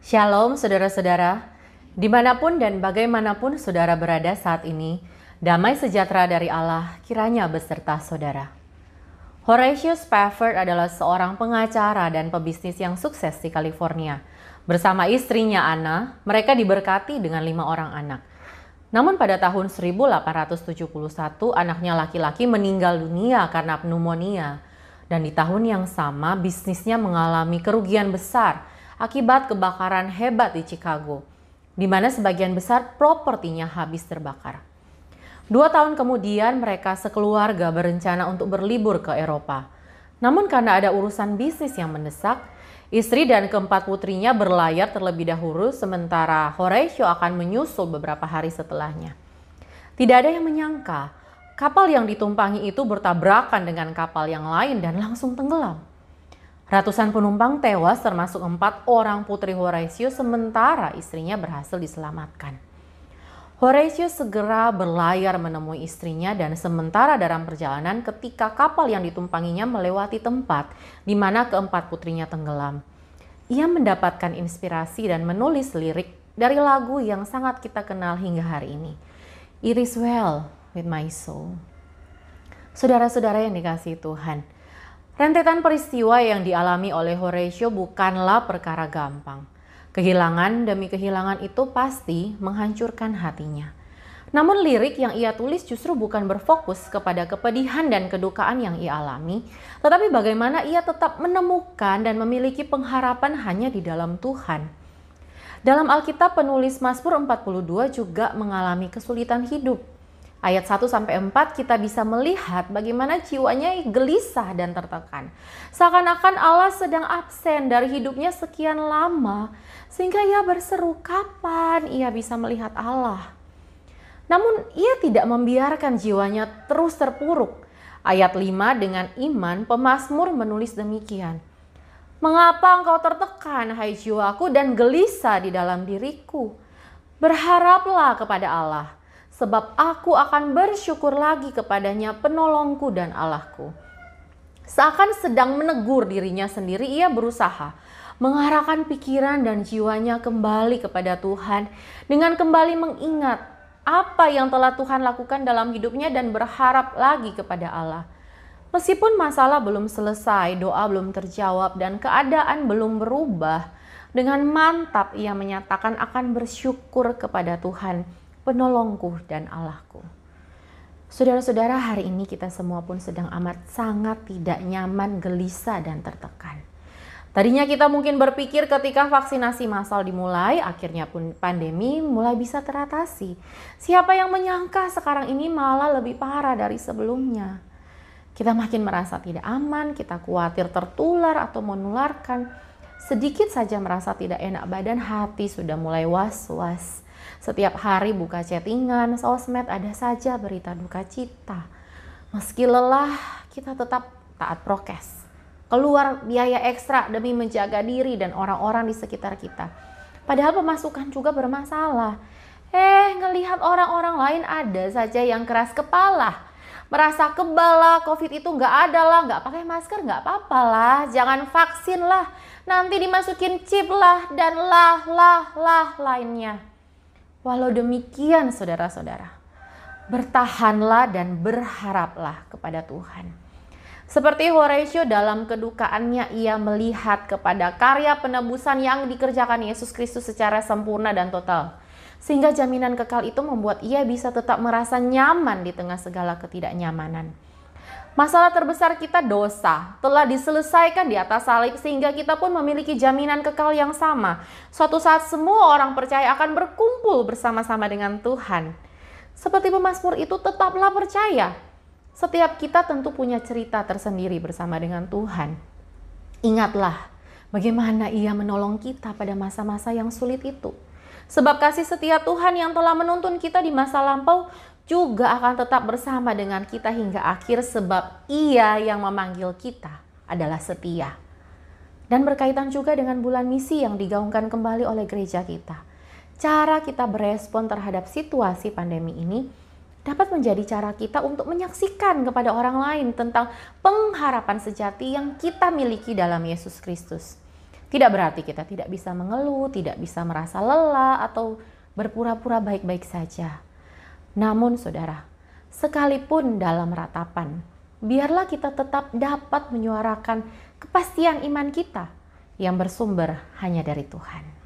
Shalom saudara-saudara, di mana pun dan bagaimanapun saudara berada saat ini, damai sejahtera dari Allah kiranya beserta saudara. Horatio Spafford adalah seorang pengacara dan pebisnis yang sukses di California. Bersama istrinya Anna, mereka diberkati dengan lima orang anak. Namun pada tahun 1871, anaknya laki-laki meninggal dunia karena pneumonia. Dan di tahun yang sama, bisnisnya mengalami kerugian besar akibat kebakaran hebat di Chicago, di mana sebagian besar propertinya habis terbakar. Dua tahun kemudian mereka sekeluarga berencana untuk berlibur ke Eropa. Namun karena ada urusan bisnis yang mendesak, istri dan keempat putrinya berlayar terlebih dahulu sementara Horatio akan menyusul beberapa hari setelahnya. Tidak ada yang menyangka kapal yang ditumpangi itu bertabrakan dengan kapal yang lain dan langsung tenggelam. Ratusan penumpang tewas termasuk empat orang putri Horatio sementara istrinya berhasil diselamatkan. Horatio segera berlayar menemui istrinya dan sementara dalam perjalanan ketika kapal yang ditumpanginya melewati tempat di mana keempat putrinya tenggelam. Ia mendapatkan inspirasi dan menulis lirik dari lagu yang sangat kita kenal hingga hari ini. It is well with my soul. Saudara-saudara yang dikasih Tuhan, Rentetan peristiwa yang dialami oleh Horatio bukanlah perkara gampang. Kehilangan demi kehilangan itu pasti menghancurkan hatinya. Namun lirik yang ia tulis justru bukan berfokus kepada kepedihan dan kedukaan yang ia alami, tetapi bagaimana ia tetap menemukan dan memiliki pengharapan hanya di dalam Tuhan. Dalam Alkitab penulis Mazmur 42 juga mengalami kesulitan hidup ayat 1 sampai 4 kita bisa melihat bagaimana jiwanya gelisah dan tertekan. Seakan-akan Allah sedang absen dari hidupnya sekian lama sehingga ia berseru kapan ia bisa melihat Allah. Namun ia tidak membiarkan jiwanya terus terpuruk. Ayat 5 dengan iman pemazmur menulis demikian. Mengapa engkau tertekan hai jiwaku dan gelisah di dalam diriku? Berharaplah kepada Allah sebab aku akan bersyukur lagi kepadanya penolongku dan Allahku. Seakan sedang menegur dirinya sendiri, ia berusaha mengarahkan pikiran dan jiwanya kembali kepada Tuhan dengan kembali mengingat apa yang telah Tuhan lakukan dalam hidupnya dan berharap lagi kepada Allah. Meskipun masalah belum selesai, doa belum terjawab, dan keadaan belum berubah, dengan mantap ia menyatakan akan bersyukur kepada Tuhan penolongku dan Allahku. Saudara-saudara, hari ini kita semua pun sedang amat sangat tidak nyaman, gelisah, dan tertekan. Tadinya kita mungkin berpikir ketika vaksinasi massal dimulai, akhirnya pun pandemi mulai bisa teratasi. Siapa yang menyangka sekarang ini malah lebih parah dari sebelumnya? Kita makin merasa tidak aman, kita khawatir tertular atau menularkan. Sedikit saja merasa tidak enak badan, hati sudah mulai was-was. Setiap hari buka chattingan, sosmed ada saja berita duka cita. Meski lelah, kita tetap taat prokes. Keluar biaya ekstra demi menjaga diri dan orang-orang di sekitar kita. Padahal pemasukan juga bermasalah. Eh, ngelihat orang-orang lain ada saja yang keras kepala. Merasa kebal lah, covid itu nggak ada lah, nggak pakai masker nggak apa-apa lah, jangan vaksin lah, nanti dimasukin chip lah, dan lah, lah, lah lainnya. Walau demikian saudara-saudara, bertahanlah dan berharaplah kepada Tuhan. Seperti Horatio dalam kedukaannya ia melihat kepada karya penebusan yang dikerjakan Yesus Kristus secara sempurna dan total. Sehingga jaminan kekal itu membuat ia bisa tetap merasa nyaman di tengah segala ketidaknyamanan. Masalah terbesar kita dosa telah diselesaikan di atas salib sehingga kita pun memiliki jaminan kekal yang sama. Suatu saat semua orang percaya akan berkumpul bersama-sama dengan Tuhan. Seperti pemazmur itu tetaplah percaya. Setiap kita tentu punya cerita tersendiri bersama dengan Tuhan. Ingatlah bagaimana ia menolong kita pada masa-masa yang sulit itu. Sebab kasih setia Tuhan yang telah menuntun kita di masa lampau juga akan tetap bersama dengan kita hingga akhir sebab ia yang memanggil kita adalah setia. Dan berkaitan juga dengan bulan misi yang digaungkan kembali oleh gereja kita. Cara kita berespon terhadap situasi pandemi ini dapat menjadi cara kita untuk menyaksikan kepada orang lain tentang pengharapan sejati yang kita miliki dalam Yesus Kristus. Tidak berarti kita tidak bisa mengeluh, tidak bisa merasa lelah, atau berpura-pura baik-baik saja. Namun, saudara, sekalipun dalam ratapan, biarlah kita tetap dapat menyuarakan kepastian iman kita yang bersumber hanya dari Tuhan.